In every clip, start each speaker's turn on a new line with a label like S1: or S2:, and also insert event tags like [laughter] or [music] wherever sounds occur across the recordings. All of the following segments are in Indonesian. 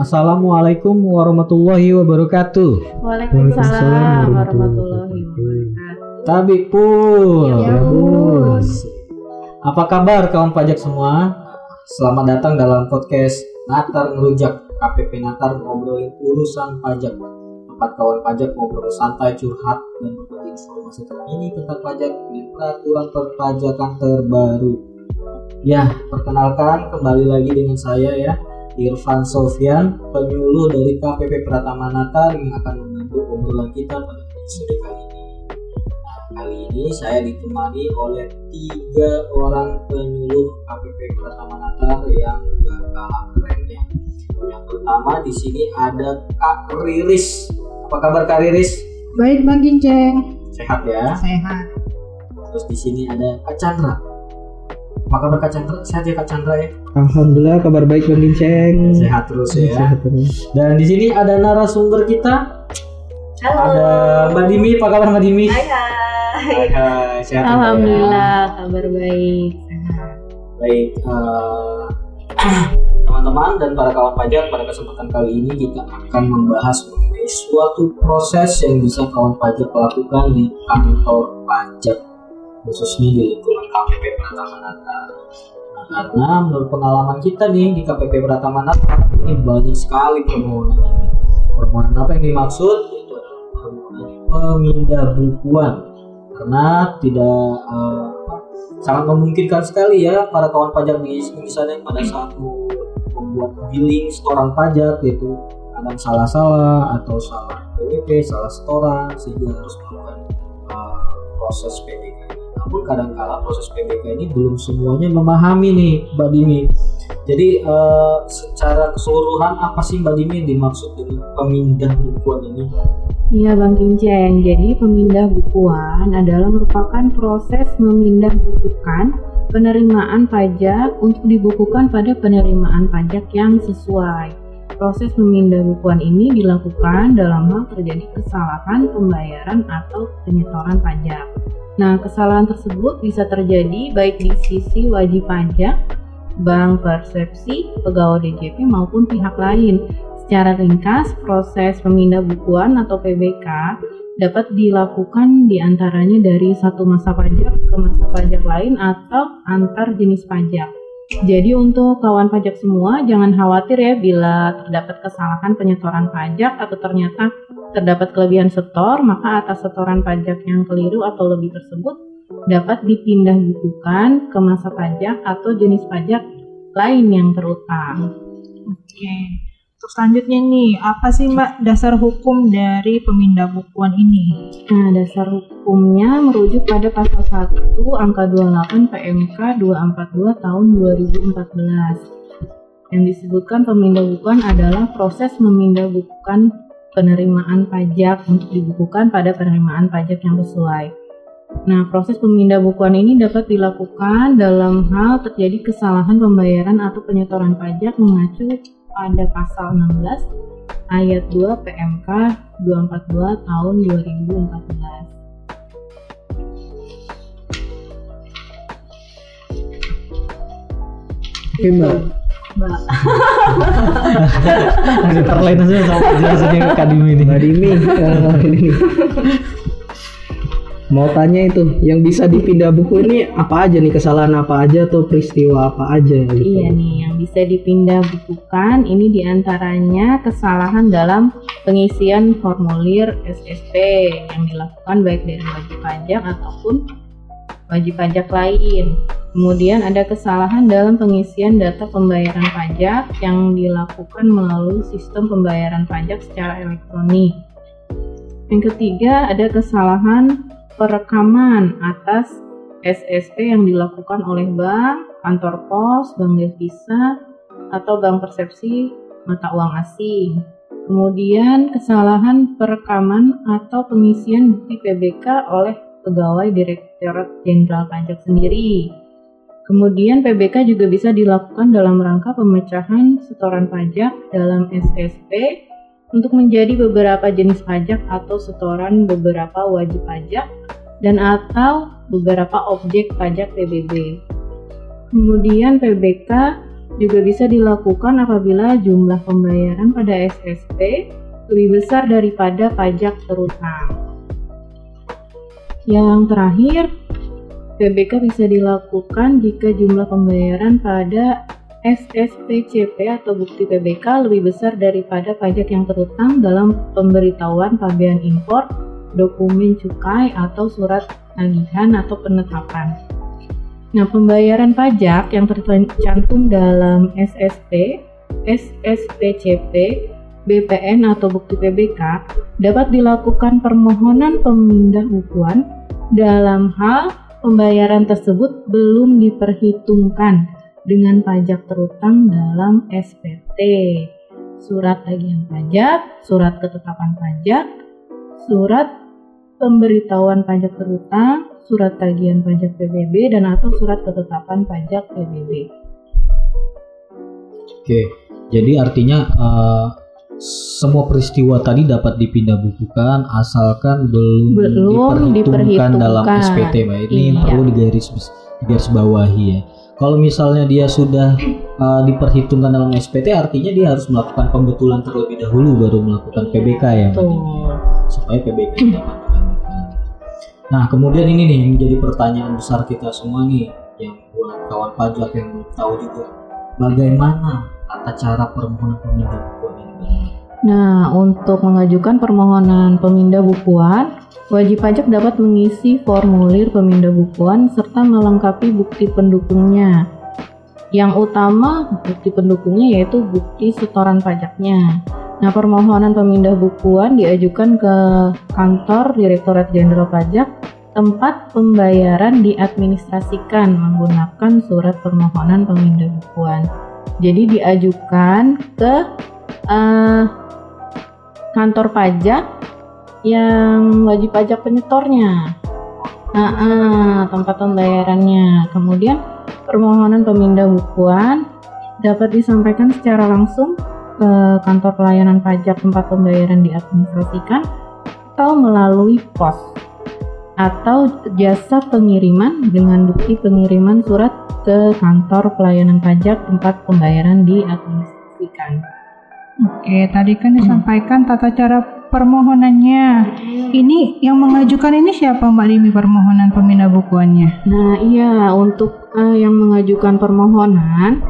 S1: Assalamualaikum warahmatullahi wabarakatuh.
S2: Waalaikumsalam warahmatullahi wabarakatuh.
S1: Tabik pun.
S2: Ya, Bus.
S1: Apa kabar kawan pajak semua? Selamat datang dalam podcast Natar Ngerujak KPP Natar ngobrolin urusan pajak. Tempat kawan pajak ngobrol santai, curhat, dan berbagi informasi terkini tentang pajak dan peraturan perpajakan terbaru. Ya, perkenalkan kembali lagi dengan saya ya, Irfan Sofyan, penyuluh dari KPP Pratama Natar yang akan membantu obrolan kita pada episode kali ini. Nah, kali ini saya ditemani oleh tiga orang penyuluh KPP Pratama Natar yang gak kalah keren ya. Yang pertama di sini ada Kak Riris. Apa kabar Kak Riris?
S2: Baik Bang Ginceng.
S1: Sehat ya.
S2: Sehat.
S1: Terus di sini ada Kak Chandra. Apa kabar Kak Chandra? Sehat ya Kak Chandra ya?
S3: Alhamdulillah kabar baik Bang Ginceng.
S1: Sehat terus ya.
S3: Sehat terus.
S1: Dan di sini ada narasumber kita. Ada Mbak Dimi, apa kabar Mbak Dimi?
S2: Hai
S1: Hai, hai, sehat ya?
S2: Alhamdulillah kabar baik.
S1: Baik, eh, [clears throat] teman-teman dan para kawan pajak pada kesempatan kali ini kita akan membahas mengenai suatu proses yang bisa kawan pajak lakukan di kantor pajak khususnya di lingkungan KPP Pratama Natar. Nah, karena menurut pengalaman kita nih di KPP Pratama Natar ini banyak sekali permohonan. Permohonan apa yang dimaksud? Itu pemindah bukuan karena tidak apa, sangat memungkinkan sekali ya para kawan pajak di misalnya pada saat membuat billing setoran pajak gitu kadang salah-salah atau salah PWP, salah setoran sehingga harus melakukan uh, proses ini. Namun kadang-kala proses PBK ini belum semuanya memahami nih Mbak Dimi. Jadi uh, secara keseluruhan apa sih Mbak Dimi dimaksud dengan pemindah bukuan ini?
S2: Iya Bang Ginceng, jadi pemindah bukuan adalah merupakan proses memindah bukukan penerimaan pajak untuk dibukukan pada penerimaan pajak yang sesuai. Proses memindah bukuan ini dilakukan dalam hal terjadi kesalahan pembayaran atau penyetoran pajak. Nah, kesalahan tersebut bisa terjadi baik di sisi wajib pajak, bank persepsi, pegawai DJP maupun pihak lain. Secara ringkas, proses pemindah bukuan atau PBK dapat dilakukan di antaranya dari satu masa pajak ke masa pajak lain atau antar jenis pajak. Jadi untuk kawan pajak semua jangan khawatir ya bila terdapat kesalahan penyetoran pajak atau ternyata terdapat kelebihan setor, maka atas setoran pajak yang keliru atau lebih tersebut dapat dipindah bukukan ke masa pajak atau jenis pajak lain yang terutang.
S4: Oke. Terus selanjutnya nih, apa sih Mbak dasar hukum dari pemindah bukuan ini?
S2: Nah, dasar hukumnya merujuk pada pasal 1 angka 28 PMK 242 tahun 2014 yang disebutkan pemindah bukuan adalah proses memindah bukukan penerimaan pajak untuk dibukukan pada penerimaan pajak yang sesuai. Nah, proses pemindah bukuan ini dapat dilakukan dalam hal terjadi kesalahan pembayaran atau penyetoran pajak mengacu pada pasal 16 ayat 2 PMK 242 tahun 2014.
S3: Oke Mbak.
S2: Mbak.
S1: Ada terlena saja sama penjelasannya Kak Dimi ini.
S3: Mbak Dimi. [laughs] ini. Mau tanya itu, yang bisa dipindah buku ini apa aja nih kesalahan apa aja atau peristiwa apa aja gitu?
S2: Iya nih, yang bisa dipindah bukukan ini di antaranya kesalahan dalam pengisian formulir SSP yang dilakukan baik dari wajib pajak ataupun wajib pajak lain. Kemudian ada kesalahan dalam pengisian data pembayaran pajak yang dilakukan melalui sistem pembayaran pajak secara elektronik. Yang ketiga ada kesalahan perekaman atas SSP yang dilakukan oleh bank, kantor pos, bank devisa, atau bank persepsi mata uang asing. Kemudian kesalahan perekaman atau pengisian bukti PBK oleh pegawai Direktorat Jenderal Pajak sendiri. Kemudian PBK juga bisa dilakukan dalam rangka pemecahan setoran pajak dalam SSP untuk menjadi beberapa jenis pajak atau setoran beberapa wajib pajak dan atau beberapa objek pajak PBB. Kemudian PBK juga bisa dilakukan apabila jumlah pembayaran pada SSP lebih besar daripada pajak terutang. Yang terakhir, PBK bisa dilakukan jika jumlah pembayaran pada SSPCP atau bukti PBK lebih besar daripada pajak yang terutang dalam pemberitahuan pabean impor, dokumen cukai atau surat tagihan atau penetapan. Nah, pembayaran pajak yang tercantum dalam SSP, SSPCP, BPN atau bukti PBK dapat dilakukan permohonan pemindah bukuan dalam hal pembayaran tersebut belum diperhitungkan dengan pajak terutang dalam SPT, surat tagihan pajak, surat ketetapan pajak, surat pemberitahuan pajak terutang, surat tagihan pajak PBB dan atau surat ketetapan pajak PBB.
S1: Oke, jadi artinya uh, semua peristiwa tadi dapat dipindah bukukan asalkan belum,
S2: Belum
S1: diperhitungkan, dalam
S2: diperhitungkan.
S1: SPT, Mbak. Ini
S2: Iya.
S1: perlu digaris digaris bawahi ya. Kalau misalnya dia sudah uh, diperhitungkan dalam SPT, artinya dia harus melakukan pembetulan terlebih dahulu baru melakukan PBK ya.
S2: Betul.
S1: supaya PBK dapat dilanjutkan. Nah, kemudian ini nih yang menjadi pertanyaan besar kita semua nih, yang buat kawan pajak yang belum tahu juga, bagaimana tata cara permohonan pemindah bukuan ini? Mbak?
S2: Nah, untuk mengajukan permohonan pemindah bukuan, wajib pajak dapat mengisi formulir pemindah bukuan serta melengkapi bukti pendukungnya. Yang utama bukti pendukungnya yaitu bukti setoran pajaknya. Nah, permohonan pemindah bukuan diajukan ke kantor Direktorat Jenderal Pajak tempat pembayaran diadministrasikan menggunakan surat permohonan pemindah bukuan. Jadi diajukan ke eh, kantor pajak yang wajib pajak penyetornya. Nah, ah, tempat pembayarannya. Kemudian permohonan pemindah bukuan dapat disampaikan secara langsung ke kantor pelayanan pajak tempat pembayaran diadministrasikan atau melalui pos atau jasa pengiriman dengan bukti pengiriman surat ke kantor pelayanan pajak tempat pembayaran diadministrasikan.
S4: Oke, tadi kan disampaikan tata cara permohonannya. Ini yang mengajukan ini siapa Mbak Limi permohonan pemindah bukuannya?
S2: Nah, iya untuk eh, yang mengajukan permohonan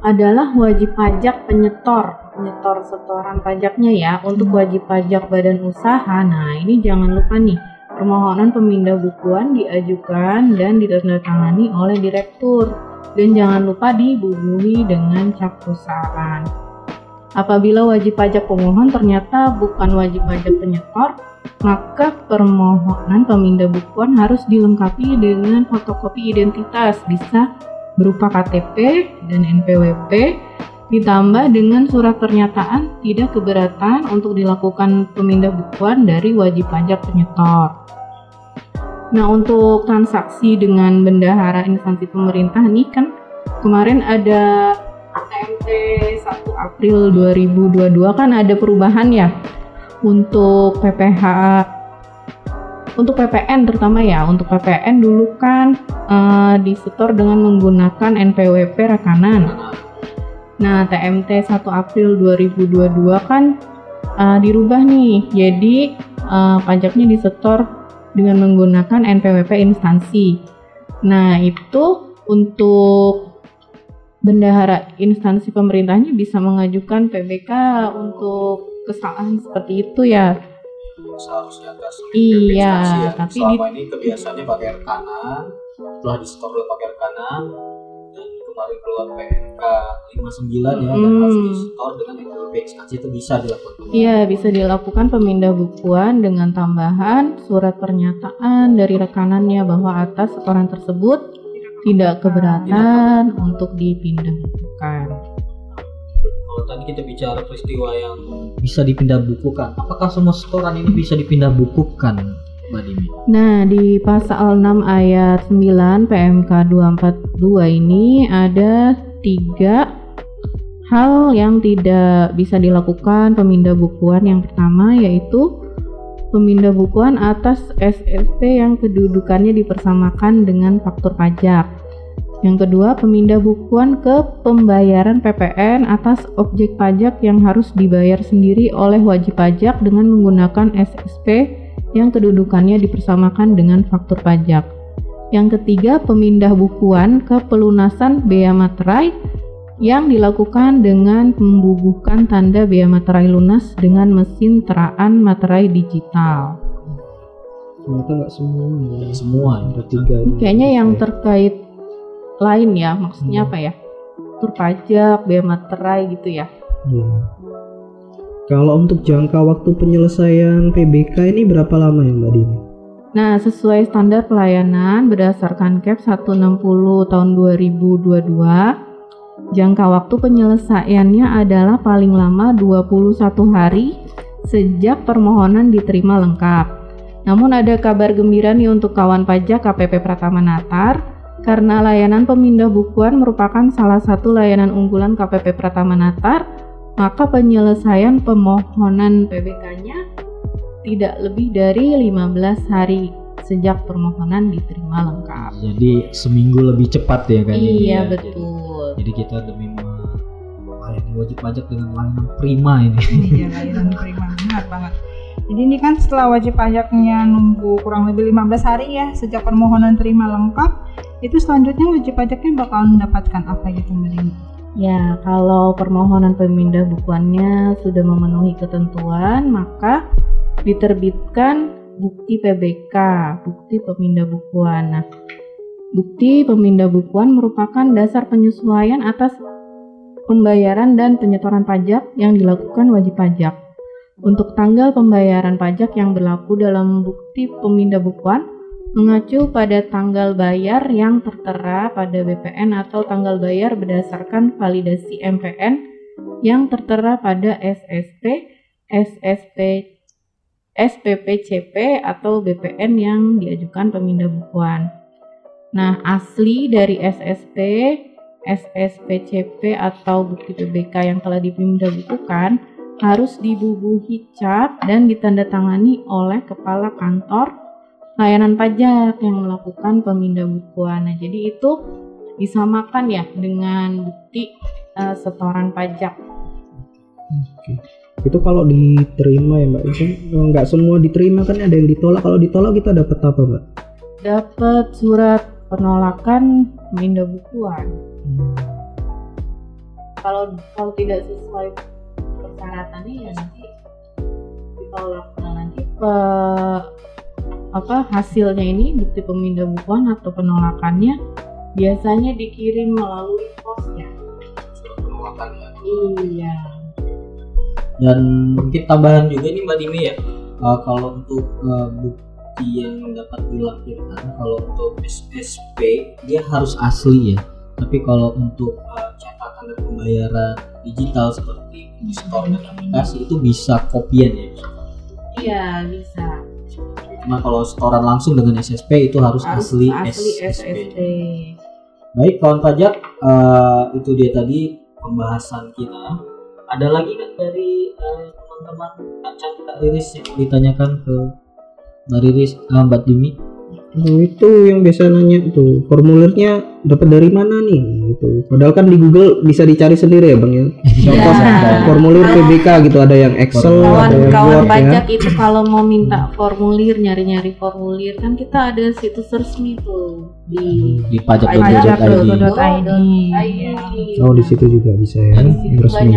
S2: adalah wajib pajak penyetor, penyetor setoran pajaknya ya. Untuk wajib pajak badan usaha, nah ini jangan lupa nih, permohonan pemindah bukuan diajukan dan ditandatangani oleh direktur dan jangan lupa dibubuhi dengan cap perusahaan. Apabila wajib pajak pemohon ternyata bukan wajib pajak penyetor, maka permohonan pemindah bukuan harus dilengkapi dengan fotokopi identitas bisa berupa KTP dan NPWP ditambah dengan surat pernyataan tidak keberatan untuk dilakukan pemindah bukuan dari wajib pajak penyetor. Nah, untuk transaksi dengan bendahara instansi pemerintah nih kan kemarin ada TMT 1 April 2022 kan ada perubahan ya? Untuk PPH untuk PPN terutama ya untuk PPN dulu kan eh, disetor dengan menggunakan NPWP rekanan. Nah TMT 1 April 2022 kan eh, dirubah nih. Jadi eh, pajaknya disetor dengan menggunakan NPWP instansi. Nah itu untuk bendahara instansi pemerintahnya bisa mengajukan PBK untuk kesalahan seperti itu ya
S1: Seharusnya
S2: Iya,
S1: ya.
S2: tapi
S1: selama ini kebiasaannya pakai rekanan, setelah di store udah pakai rekanan, dan kemarin keluar PNK 59 ya, dan
S2: Hmm.
S1: harus di store dengan NPWP instansi itu bisa dilakukan.
S2: Iya, bisa dilakukan pemindah bukuan dengan tambahan surat pernyataan dari rekanannya bahwa atas setoran tersebut tidak keberatan untuk dipindah bukukan.
S1: Kalau tadi kita bicara peristiwa yang bisa dipindah bukukan, apakah semua setoran ini bisa dipindah bukukan, Mbak Dimi?
S2: Nah, di pasal 6 ayat 9 PMK 242 ini ada tiga hal yang tidak bisa dilakukan pemindah bukuan. Yang pertama yaitu pemindah bukuan atas SSP yang kedudukannya dipersamakan dengan faktur pajak. Yang kedua, pemindah bukuan ke pembayaran PPN atas objek pajak yang harus dibayar sendiri oleh wajib pajak dengan menggunakan SSP yang kedudukannya dipersamakan dengan faktur pajak. Yang ketiga, pemindah bukuan ke pelunasan bea materai yang dilakukan dengan membubuhkan tanda bea materai lunas dengan mesin teraan materai digital.
S3: Ternyata nggak semua. ya.
S1: semua
S3: Ada tiga. ini.
S2: Kayaknya yang terkait lain ya, maksudnya apa ya? Tur pajak, bea materai gitu ya.
S3: Iya. Kalau untuk jangka waktu penyelesaian PBK ini berapa lama ya Mbak Dini?
S2: Nah, sesuai standar pelayanan berdasarkan CAP 160 tahun 2022, jangka waktu penyelesaiannya adalah paling lama 21 hari sejak permohonan diterima lengkap. Namun ada kabar gembira nih untuk kawan pajak KPP Pratama Natar karena layanan pemindah bukuan merupakan salah satu layanan unggulan KPP Pratama Natar, maka penyelesaian permohonan PBK-nya tidak lebih dari 15 hari sejak permohonan diterima lengkap.
S1: jadi seminggu lebih cepat ya kayaknya
S2: Iya
S1: ya.
S2: betul.
S1: Jadi kita demi me- melayani wajib pajak dengan layanan prima ini
S4: Iya, layanan prima benar banget. Jadi ini kan setelah wajib pajaknya nunggu kurang lebih 15 hari ya sejak permohonan terima lengkap, itu selanjutnya wajib pajaknya bakal mendapatkan apa gitu Mbak Dini?
S2: Ya, kalau permohonan pemindah bukuannya sudah memenuhi ketentuan, maka diterbitkan bukti PBK, bukti pemindah bukuan. Nah, bukti pemindah bukuan merupakan dasar penyesuaian atas pembayaran dan penyetoran pajak yang dilakukan wajib pajak. Untuk tanggal pembayaran pajak yang berlaku dalam bukti pemindah bukuan mengacu pada tanggal bayar yang tertera pada BPN atau tanggal bayar berdasarkan validasi MPN yang tertera pada SSP, SSP, SPPCP atau BPN yang diajukan pemindah bukuan. Nah, asli dari SSP, SSPCP atau bukti PBK yang telah dipindah bukukan harus dibubuhi cap dan ditandatangani oleh kepala kantor layanan pajak yang melakukan pemindah bukuan. Nah, jadi itu disamakan ya dengan bukti eh, setoran pajak.
S3: Oke. Itu kalau diterima ya Mbak, itu nggak semua diterima kan ada yang ditolak. Kalau ditolak kita dapat apa Mbak?
S2: Dapat surat penolakan pemindah bukuan. Kalau kalau tidak sesuai persyaratannya ya nanti ditolak. Nah, nanti pe- apa hasilnya ini bukti pemindah bukuan atau penolakannya biasanya dikirim melalui pos ya.
S1: penolakan ya
S2: Iya.
S1: dan mungkin tambahan juga nih Mbak Dimi ya uh, kalau untuk uh, bukti yang dapat dilampirkan kalau untuk SSP dia harus asli ya tapi kalau untuk uh, catatan dan pembayaran digital seperti di store dan aplikasi itu bisa kopian ya
S2: Iya bisa.
S1: cuma kalau setoran langsung dengan SSP itu harus,
S2: Harus
S1: asli,
S2: asli
S1: SSP.
S2: SSP.
S1: Baik kawan pajak, eh, itu dia tadi pembahasan kita. Ada lagi kan dari eh, teman-teman Kak Kak Riris yang ditanyakan ke Mbak Riris, eh, Mbak Dimi?
S3: Oh, itu yang biasa nanya tuh formulirnya dapat dari mana nih gitu. Padahal kan di Google bisa dicari sendiri ya bang ya. Contoh
S2: Iya.
S3: formulir PBK gitu ada yang Excel, ada yang
S2: Kawan-kawan
S3: Word ya.
S2: pajak itu kalau mau minta formulir, nyari-nyari formulir kan kita ada situs resmi tuh di
S1: Di
S4: Pajak.go.id.
S2: ID.
S3: Oh di situ juga bisa ya. Yang resmi.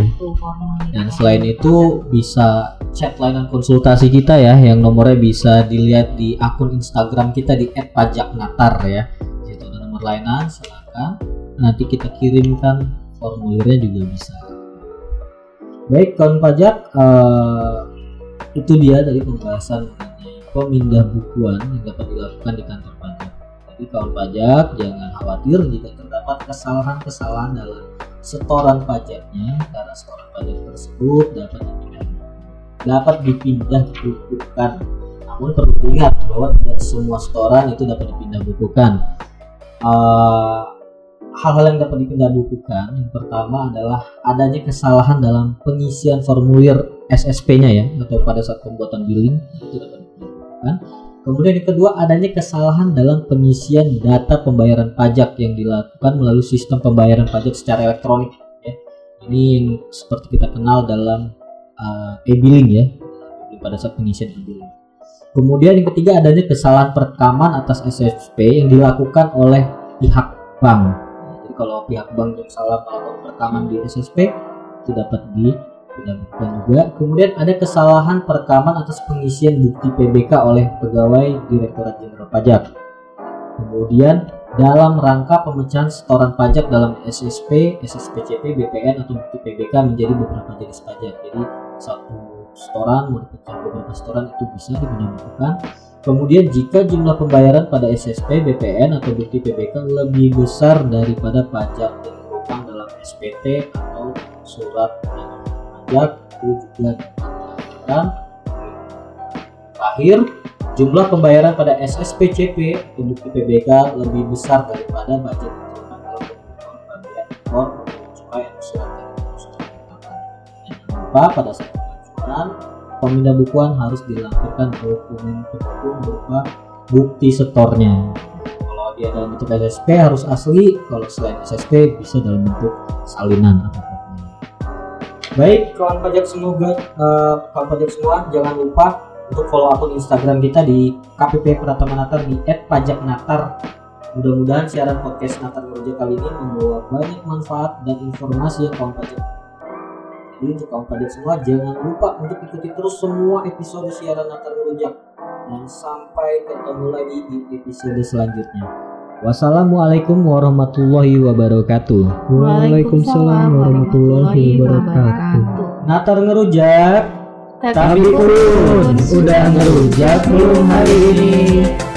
S1: Dan selain itu bisa chat layanan konsultasi kita ya, yang nomornya bisa dilihat di akun Instagram kita di @pajaknatar ya. Itu ada nomor layanan, silakan. Nanti kita kirimkan formulirnya juga bisa. Baik, kawan pajak, eh, itu dia tadi pembahasan mengenai pemindah bukuan yang dapat dilakukan di kantor pajak. Jadi kawan pajak jangan khawatir jika terdapat kesalahan-kesalahan dalam setoran pajaknya karena setoran pajak tersebut dapat dapat dipindah bukukan. Namun perlu diingat bahwa tidak semua setoran itu dapat dipindah bukukan. Eh, hal-hal yang dapat dipindah bukukan yang pertama adalah adanya kesalahan dalam pengisian formulir SSP-nya ya atau pada saat pembuatan billing itu dapat dipindah bukukan. Kemudian yang kedua adanya kesalahan dalam pengisian data pembayaran pajak yang dilakukan melalui sistem pembayaran pajak secara elektronik. Ya. Ini yang seperti kita kenal dalam uh, e-billing ya, pada saat pengisian e-billing. Kemudian yang ketiga adanya kesalahan perekaman atas SSP yang dilakukan oleh pihak bank. Jadi kalau pihak bank yang salah melakukan perekaman di SSP itu dapat dipidanakan juga. Kemudian ada kesalahan perekaman atas pengisian bukti PBK oleh pegawai Direktorat Jenderal Pajak. Kemudian dalam rangka pemecahan setoran pajak dalam SSP, SSPCP, BPN atau bukti PBK menjadi beberapa jenis pajak. Jadi satu setoran mau dipecah beberapa setoran itu bisa digunakan. Kemudian jika jumlah pembayaran pada SSP, BPN atau bukti PBK lebih besar daripada pajak yang berutang dalam SPT atau surat pajak itu juga dilakukan. Terakhir, jumlah pembayaran pada SSPCP atau bukti PBK lebih besar daripada budget dalam pembayaran surat Jangan lupa pada saat pengajuan pemindah bukuan harus dilampirkan dokumen pendukung berupa bukti setornya. Kalau dia dalam bentuk SSP harus asli, kalau selain SSP bisa dalam bentuk salinan atau. Baik, kawan pajak semoga eh, kawan pajak semua jangan lupa untuk follow akun Instagram kita di KPP Pratama Natar di @pajaknatar. Mudah-mudahan siaran podcast Natar Meroja kali ini membawa banyak manfaat dan informasi yang kawan pajak jadi untuk kaum pajak semua jangan lupa untuk ikuti terus semua episode siaran Natar Rujak dan sampai ketemu lagi di episode selanjutnya. Wassalamualaikum warahmatullahi wabarakatuh.
S3: Waalaikumsalam warahmatullahi wabarakatuh.
S1: Natar ngerujak, Tapi pun udah ngerujak belum hari ini.